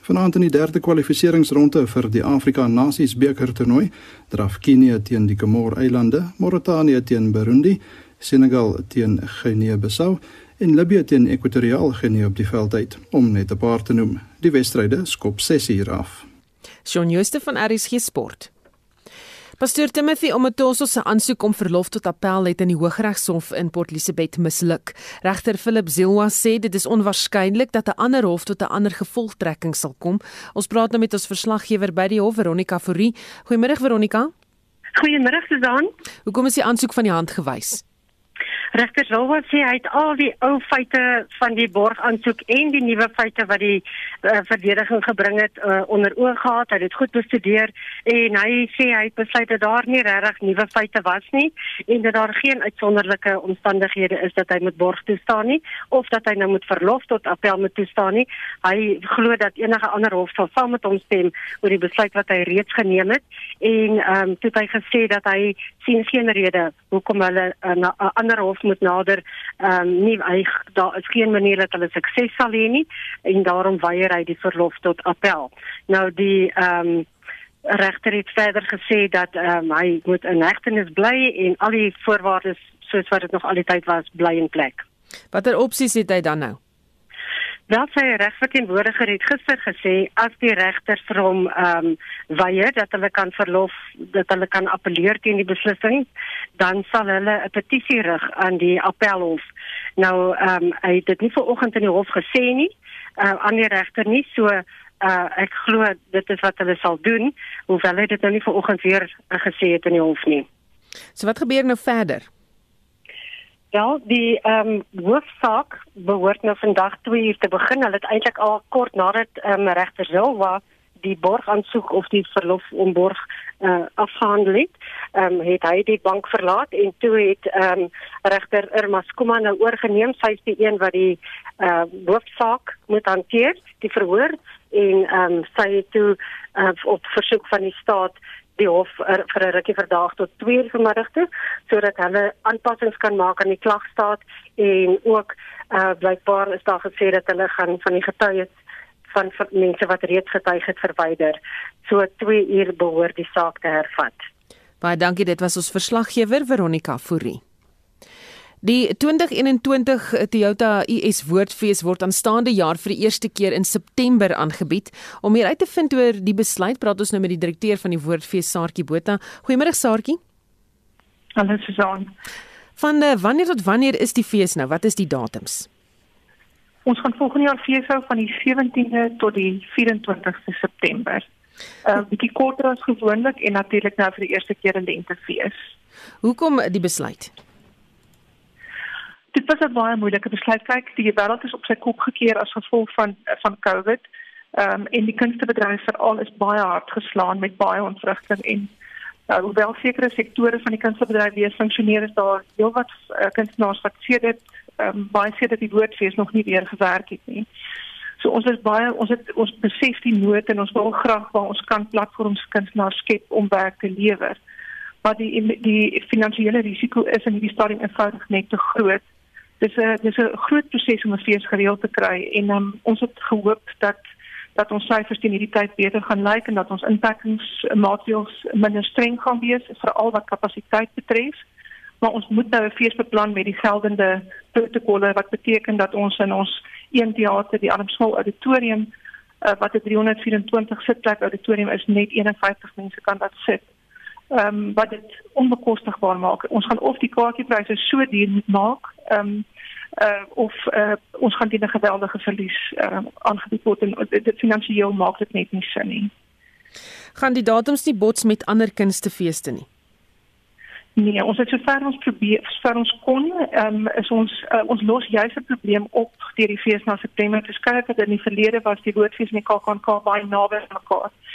Vanaand in die derde kwalifikasieringsronde vir die Afrika Nasies beker toernooi, draf Kenia teen die Comore-eilande, Mauritanië teen Burundi, Senegal teen Guinea-Bissau en Libië teen Ekwatoriaal Guinea op die veld uit, om net 'n paar te noem. Die wedstryde skop 6 uur af. Shaun Jooste van RSG Sport. Pastor Timothy Omotoso se aansoek om verlof tot appel het in die Hooggeregshof in Port Elizabeth misluk. Regter Philip Zilwa sê dit is onwaarskynlik dat 'n ander hof tot 'n ander gevolgtrekking sal kom. Ons praat nou met ons verslaggewer by die hof, Veronica Fourie. Goeiemôre Veronica. Goeiemôre Susan. Hoekom is die aansoek van die hand gewys? Regter Zilwa sê hy het al die ou feite van die borgaansoek en die nuwe feite wat die uh, verdediging gebring het uh, onder oog gehad. Hy het dit goed bestudeer en hy sê hy het besluit dat daar nie regtig nuwe feite was nie en dat daar geen uitsonderlike omstandighede is dat hy met borg toestaan nie of dat hy nou moet verlof tot appel moet toestaan nie. Hy glo dat enige ander hof sal saam met hom stem oor die besluit wat hy reeds geneem het en ehm um, toe het hy gesê dat hy sien geen rede hoekom hulle 'n uh, ander hof moet nader ehm um, nie hy daar is geen manier dat hulle sukses sal hê nie en daarom weier hy die verlof tot appel. Nou die ehm um, regter het verder gesê dat ehm um, hy moet in hegtenis bly en al die voorwaardes soos wat dit nog al die tyd was bly in plek. Watter opsies het hy dan nou? Wel sy regverteenwoordiger het gister gesê as die regter vir hom ehm um, weier dat hulle kan verlof dat hulle kan appeleer teen die beslissing, dan sal hulle 'n petisie rig aan die appelhof. Nou ehm um, hy het dit nie vanoggend in die hof gesê nie, uh, aan die regter nie, so uh, ek glo dit is wat hulle sal doen, hoewel hy dit nou nie vanoggend weer uh, gesê het in die hof nie. So wat gebeur nou verder? Ja, die ehm um, hoofsaak behoort nou vandag 2 uur te begin. Hulle het eintlik al kort nadat ehm um, regter Zilwa die borgaansoek of die verlof om borg uh, afgehandel het, um, het hy die bank verlaat en toe het um, regter Irma Skuma nou oorgeneem. Sy is die een wat die uh, hoofsaak moet hanteer, die verhoor en um, sy het toe uh, op versoek van die staat die hof er, vir 'n rukkie verdaag tot 2 uur vanmiddag toe sodat hulle aanpassings kan maak aan die klagstaat en ook uh, blykbaar is daar gesê dat hulle gaan van die getuies van, van mense wat reeds getuig het verwyder. So 2 uur behoort die saak te hervat. Baie dankie, dit was ons verslaggewer Veronica Fourie. Die 2021 Toyota US Woordfees word aanstaande jaar vir die eerste keer in September aangebied. Om meer uit te vind oor die besluit, praat ons nou met die direkteur van die Woordfees, Saartjie Botha. Goeiemôre Saartjie. Hallo Susan. Van uh, wanneer tot wanneer is die fees nou? Wat is die datums? Ons gaan volgende jaar fees hou van die 17de tot die 24ste September. 'n uh, ehm, Bietjie korter as gewoonlik en natuurlik nou vir die eerste keer 'n lentefees. Hoekom die besluit? Dit was 'n baie moeilike besluit. Kyk, die wêreld is op sy kop gekeer as gevolg van van COVID. Ehm um, en die kunstebedryf veral is baie hard geslaan met baie ontwrigting en uh, hoewel sekere sektore van die kunstebedryf weer funksioneer, is daar heelwat uh, kunstenaars wat sedert ehm um, baie sedert die woordfees nog nie weer gewerk het nie. So ons is baie ons het ons besef die nood en ons wil graag waar ons kan platforms kunstenaars skep om werk te lewer. Maar die die finansiële risiko is in hierdie stadium eenvoudig net te groot. Dis 'n dis 'n groot proses om 'n fees gereël te kry en um, ons het gehoop dat dat ons syfers teen hierdie tyd beter gaan lyk en dat ons inperkingsmaatreëls minder streng gaan wees veral wat kapasiteit betref maar ons moet nou 'n fees beplan met die geldende protokolle wat beteken dat ons in ons een teater die Armsmol auditorium uh, wat 'n 324 sitplek auditorium is net 51 mense kan dat sit. Ehm um, wat dit onbekostigbaar maak. Ons gaan of die kaartjiepryse so duur maak, ehm um, uh, of uh, ons gaan teen 'n geweldige verlies uh, aangebied word en dit finansiëel maak dit net nie sin nie. Gaan die datums nie bots met ander kunstefeeste nie? Nee, ons het sover ons probeer, sover ons kon, ehm um, is ons uh, ons los juis 'n probleem op deur die fees na September te skryf dat in die verlede was die woordfees met KAKNK baie naby aan mekaar. Ehm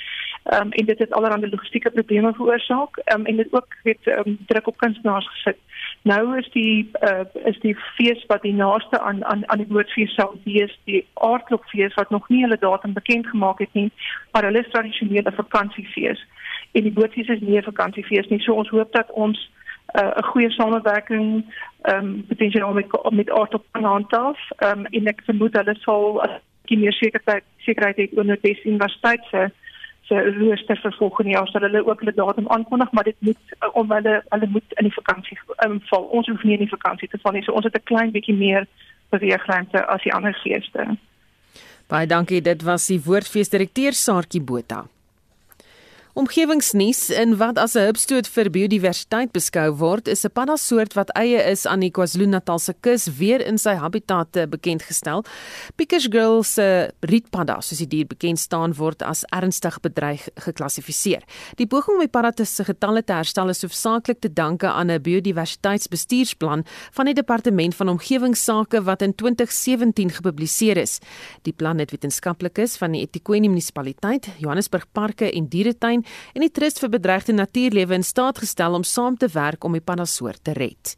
um, en dit het allerlei logistieke probleme veroorsaak. Um, en dit ook weet um, druk op kunstenaars gesit. Nou is die uh, is die fees wat die naaste aan aan aan die woordfees sou wees, die aardklopfees wat nog nie hulle datum bekend gemaak het nie, maar hulle tradisionele vakansiefees en die bootfees is nie 'n vakansiefees nie. So ons hoop dat ons uh, 'n uh, goeie samewerking ehm um, potensiaal met met Art op handhaaf. Ehm um, en ek vermoed hulle sal as die meer sekerheid sekerheid het oor Noordwes Universiteit se se rooster vir volgende jaar sal hulle ook hulle datum aankondig, maar dit moet uh, om hulle hulle moet in die vakansie um, val. Ons hoef nie in die vakansie te val nie. So ons het 'n klein bietjie meer beweegruimte as die ander feeste. Baie dankie. Dit was die woordfeesdirekteur Saartjie Botha. Omgewingsnuus in wat as 'n hupstoot vir biodiversiteit beskou word, is 'n paddasoort wat eie is aan die KwaZulu-Natal se kus weer in sy habitat bekend gestel. Picker's Girl se rietpadda, soos die dier bekend staan word as ernstig bedreig geklassifiseer. Die poging om die padda se getalle te herstel is hoofsaaklik te danke aan 'n biodiversiteitsbestuursplan van die Departement van Omgewingsake wat in 2017 gepubliseer is. Die plan het wetenskaplikes van die eThekwini munisipaliteit, Johannesburg Parke en Dieretuin en die Trust vir Bedreigde Natuurlewe in staat gestel om saam te werk om die pandasoort te red.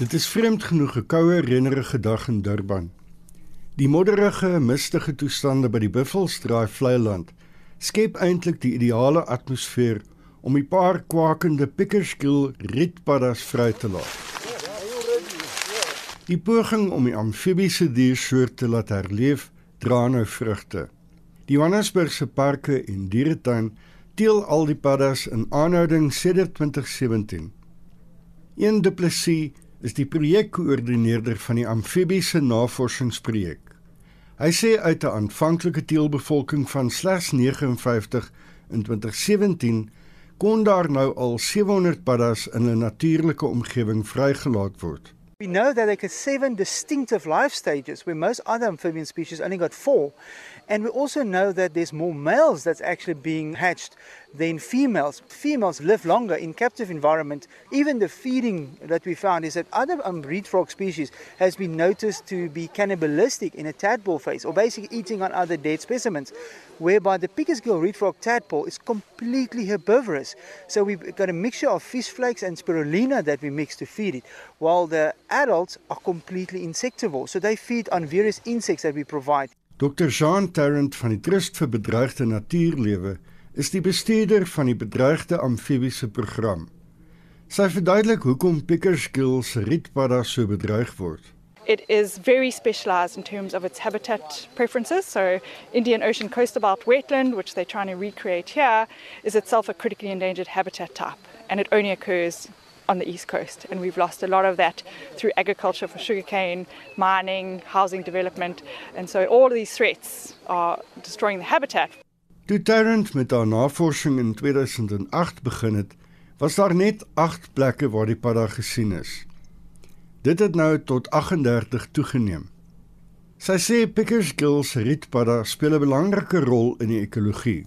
Dit is vreemd genoeg 'n koue reënerige dag in Durban. Die modderige, mistige toestande by die Buffelsdraai Vlei-land skep eintlik die ideale atmosfeer om 'n paar kwakende pikkerskiel rietpaddas vry te laat. Die poging om die amfibiese diersoort te laat herleef, dra nou vrugte. Die Johannesburgse parke en dieretuin teel al die paddas in aanhouding sedert 2017. Een Du Plessis is die projekkoördineerder van die amfibiese navorsingsprojek. Hy sê uit 'n aanvanklike teelbevolking van slegs 59 in 2017 kon daar nou al 700 paddas in 'n natuurlike omgewing vrygelaat word. We know that there are seven distinctive life stages where most other amphibian species only got four. And we also know that there's more males that's actually being hatched than females. Females live longer in captive environment. Even the feeding that we found is that other um, reed frog species has been noticed to be cannibalistic in a tadpole phase or basically eating on other dead specimens whereby the Pickersgill reed frog tadpole is completely herbivorous. So we've got a mixture of fish flakes and spirulina that we mix to feed it, while the adults are completely insectivore. So they feed on various insects that we provide. Dr. Jean Tarrant van die Trust vir Bedreigde Natuurlewe is die bestuurder van die Bedreigde Amfibiese Program. Sy verduidelik hoekom Pickersgill se rietpadda so bedreig word. It is very specialized in terms of its habitat preferences. So, Indian Ocean coastal belt wetland, which they're trying to recreate here, is itself a critically endangered habitat type, and it only occurs on the east coast. And we've lost a lot of that through agriculture for sugarcane, mining, housing development, and so all of these threats are destroying the habitat. Toe Tarrant met haar navorsing in 2008 begin het, was daar net 8 plekke waar die padda gesien is. Dit het nou tot 38 toegeneem. Sy sê Pickersgill se rietpadda speel 'n belangrike rol in die ekologie.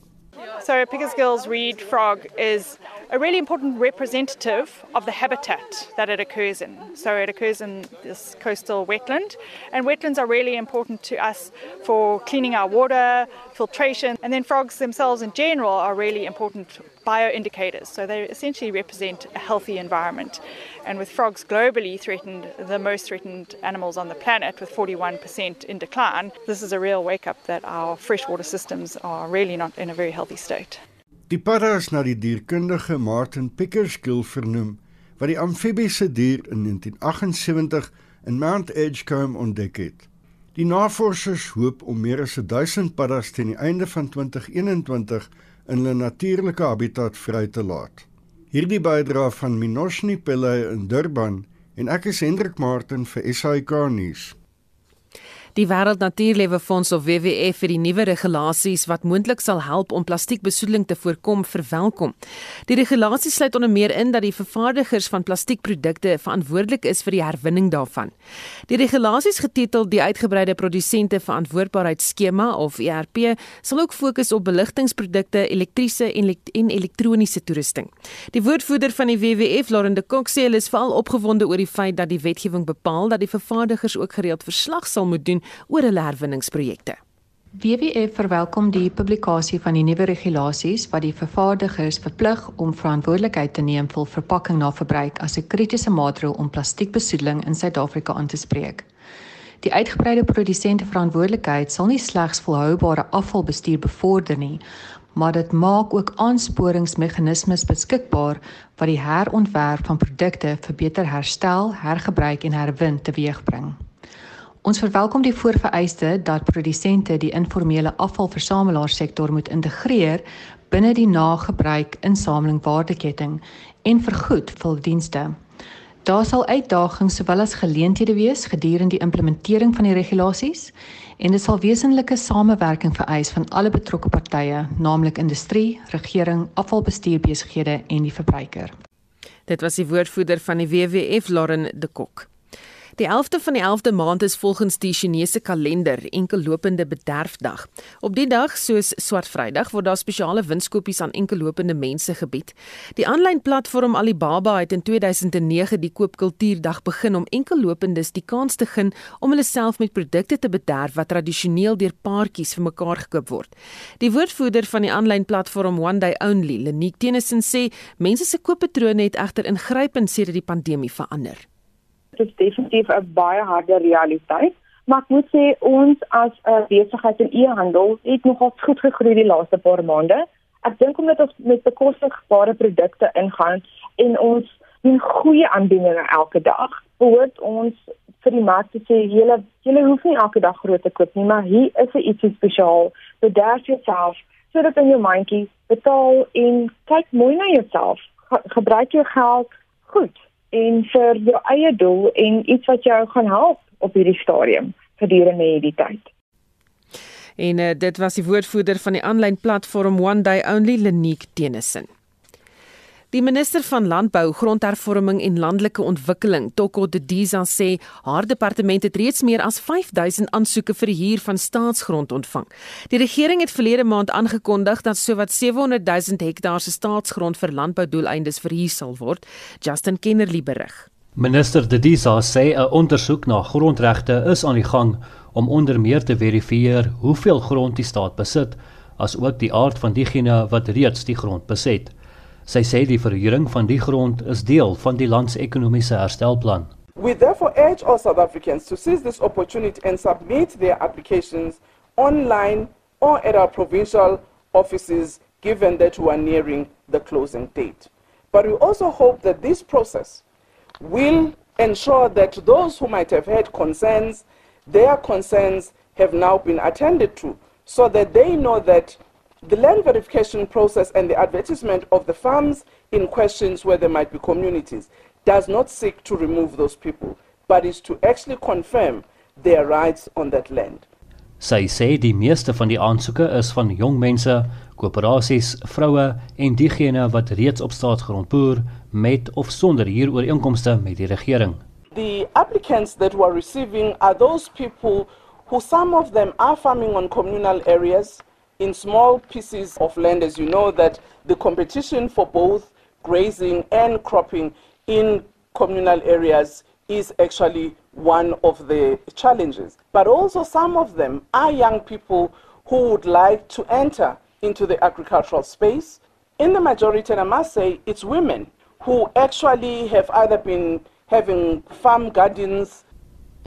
So Pickersgill's reed frog is a really important representative of the habitat that it occurs in. So it occurs in this coastal wetland, and wetlands are really important to us for cleaning our water, filtration, and then frogs themselves in general are really important bioindicators. So they essentially represent a healthy environment. And with frogs globally threatened, the most threatened animals on the planet, with 41% in decline, this is a real wake up that our freshwater systems are really not in a very healthy state. Die padda is na die dierkundige Martin Pickersgill vernoem wat die amfibiese dier in 1978 in Mount Edgecombe ontdek het. Die navorsers hoop om meer as 1000 paddas teen die einde van 2021 in hulle natuurlike habitat vry te laat. Hierdie bydra van Minoshni Pillay in Durban en ek is Hendrik Martin vir SAK nuus. Die Wêreld Natuurlewe Fonds of WWF vir die nuwe regulasies wat moontlik sal help om plastiekbesoedeling te voorkom verwelkom. Die regulasies sluit onder meer in dat die vervaardigers van plastiekprodukte verantwoordelik is vir die herwinning daarvan. Die regulasies getitel die uitgebreide produsente verantwoordbaarheidsskema of ERP sal ook fokus op beligtingsprodukte, elektriese en, en elektroniese toerusting. Die woordvoerder van die WWF, Lauren de Kok, sê hulle is veral opgewonde oor die feit dat die wetgewing bepaal dat die vervaardigers ook gereeld verslag sal moet doen oor hulle herwinningsprojekte. WWF verwelkom die publikasie van die nuwe regulasies wat die vervaardigers verplig om verantwoordelikheid te neem vir verpakking na verbruik as 'n kritiese maatreel om plastiekbesoedeling in Suid-Afrika aan te spreek. Die uitgebreide produsente verantwoordelikheid sal nie slegs volhoubare afvalbestuur bevorder nie, maar dit maak ook aansporingsmeganismes beskikbaar wat die herontwerp van produkte vir beter herstel, hergebruik en herwin teweegbring. Ons verwelkom die voorvereiste dat produsente die informele afvalversamelaarsektor moet integreer binne die nagebruik insameling waardeketting en vergoed vir dienste. Daar sal uitdagings sowel as geleenthede wees gedurende die implementering van die regulasies en dit sal wesenlike samewerking vereis van alle betrokke partye, naamlik industrie, regering, afvalbestuurbesighede en die verbruiker. Dit was die woordvoerder van die WWF Lauren de Kok. Die 11de van die 11de maand is volgens die Chinese kalender enkellopende bederfdag. Op die dag, soos Swart Vrydag, word daar spesiale winskoopies aan enkellopende mense gebied. Die aanlyn platform Alibaba het in 2009 die koopkultuurdag begin om enkellopendes die kans te gun om hulle self met produkte te bederf wat tradisioneel deur paartjies vir mekaar gekoop word. Die woordvoerder van die aanlyn platform One Day Only, Lenique Tennyson sê, mense se kooppatrone het egter ingrypend sedert die pandemie verander. Dit is definitief 'n baie harde realiteit, maar ek moet sê ons as 'n uh, besigheid in e-handel het nogal goed gegroei die laaste paar maande. Ek dink omdat ons met bekostigbare produkte ingaan en ons doen goeie aanbiedinge elke dag, behoort ons vir die mark te sê julle julle hoef nie elke dag groot te koop nie, maar hier is 'n ietsie spesiaal. Bederf jouself sodat in jou mandjie betaal en kyk mooi na jouself. Ge gebruik jou geld goed en vir jou eie doel en iets wat jou gaan help op hierdie stadium gedurende hierdie tyd. En uh, dit was die woordvoerder van die aanlyn platform One Day Only Lenique Tennyson. Die minister van Landbou, Grondhervorming en Landelike Ontwikkeling, Toko Didiza sê haar departement het reeds meer as 5000 aansoeke vir huur van staatsgrond ontvang. Die regering het verlede maand aangekondig dat sowat 700 000 hektaar se staatsgrond vir landboudoeleindes verhuur sal word. Justin Kennerly berig. Minister Didiza sê 'n ondersoek na grondregte is aan die gang om onder meer te verifieer hoeveel grond die staat besit, asook die aard van diegene wat reeds die grond beset. Sy sê die verhuuring van die grond is deel van die land se ekonomiese herstelplan. We therefore urge all South Africans to seize this opportunity and submit their applications online or at our provincial offices given that we are nearing the closing date. But we also hope that this process will ensure that those who might have had concerns their concerns have now been attended to so that they know that the land verification process and the advertisement of the farms in questions where there might be communities does not seek to remove those people, but is to actually confirm their rights on that land. Sy sê die meeste van die aansoeke is van jong mense, koöperasies, vroue en diegene wat reeds op staatsgrond boer met of sonder huurooreenkomste met die regering. The applicants that we're receiving are those people who some of them are farming on communal areas in small pieces of land as you know that the competition for both grazing and cropping in communal areas is actually one of the challenges but also some of them are young people who would like to enter into the agricultural space in the majority and I must say it's women who actually have either been having farm gardens.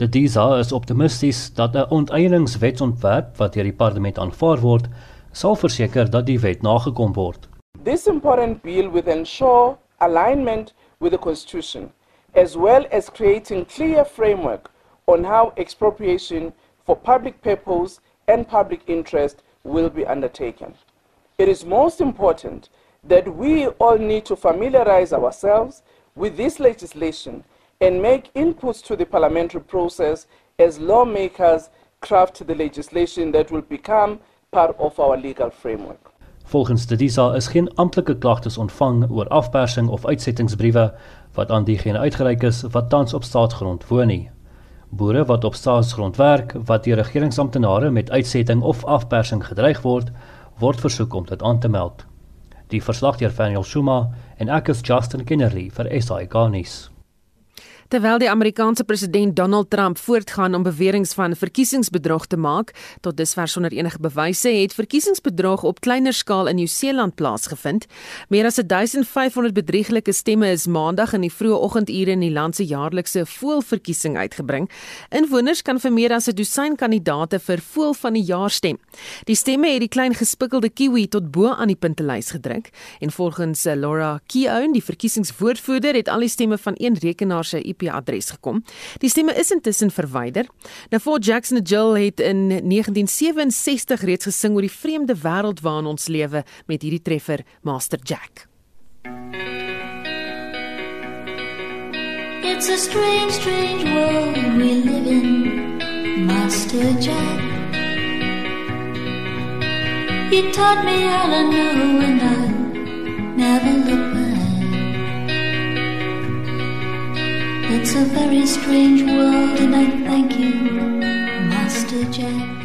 DISA is optimisties dat 'n onteieningswetsontwerp wat deur die parlement aanvaar word, sal verseker dat die wet nagekom word. This important bill will ensure alignment with the constitution as well as creating clear framework on how expropriation for public purpose and public interest will be undertaken. It is most important that we all need to familiarize ourselves with this legislation and make inputs to the parliamentary process as lawmakers craft the legislation that will become part of our legal framework. Volgens die DISA is geen amptelike klagtes ontvang oor afpersing of uitsettingsbriewe wat aan diegene uitgereik is wat tans op staatsgrond woon nie. Boere wat op staatsgrond werk wat deur regeringsamptenare met uitsetting of afpersing gedreig word, word versoek om dit aan te meld. Die verslag deur Daniel Shuma en ek is Justin Kennerly vir SI Garnis. Terwyl die Amerikaanse president Donald Trump voortgaan om beweringe van verkiesingsbedrog te maak, tot dusver sonder enige bewyse, het verkiesingsbedrog op kleiner skaal in Nieu-Seeland plaasgevind. Meer as 1500 bedrieglike stemme is Maandag in die vroeë oggendure in die land se jaarlikse voëlverkiesing uitgebring. Inwoners kan vir meer as 'n dosyn kandidaate vir voël van die jaar stem. Die stemme het die klein gespikkelde kiwi tot bo aan die puntelys gedruk en volgens Laura Keown, die verkiesingswoordvoerder, het al die stemme van een rekenaar se IP-adres gekom. Die stemme is intussen verwyder. Nou Fort Jackson Jill het in 1967 reeds gesing oor die vreemde wêreld waarin ons lewe met hierdie treffer Master Jack. It's a strange, strange world we live in, Master Jack. You taught me all I know and I never look back. It's a very strange world, and I thank you, Master Jack.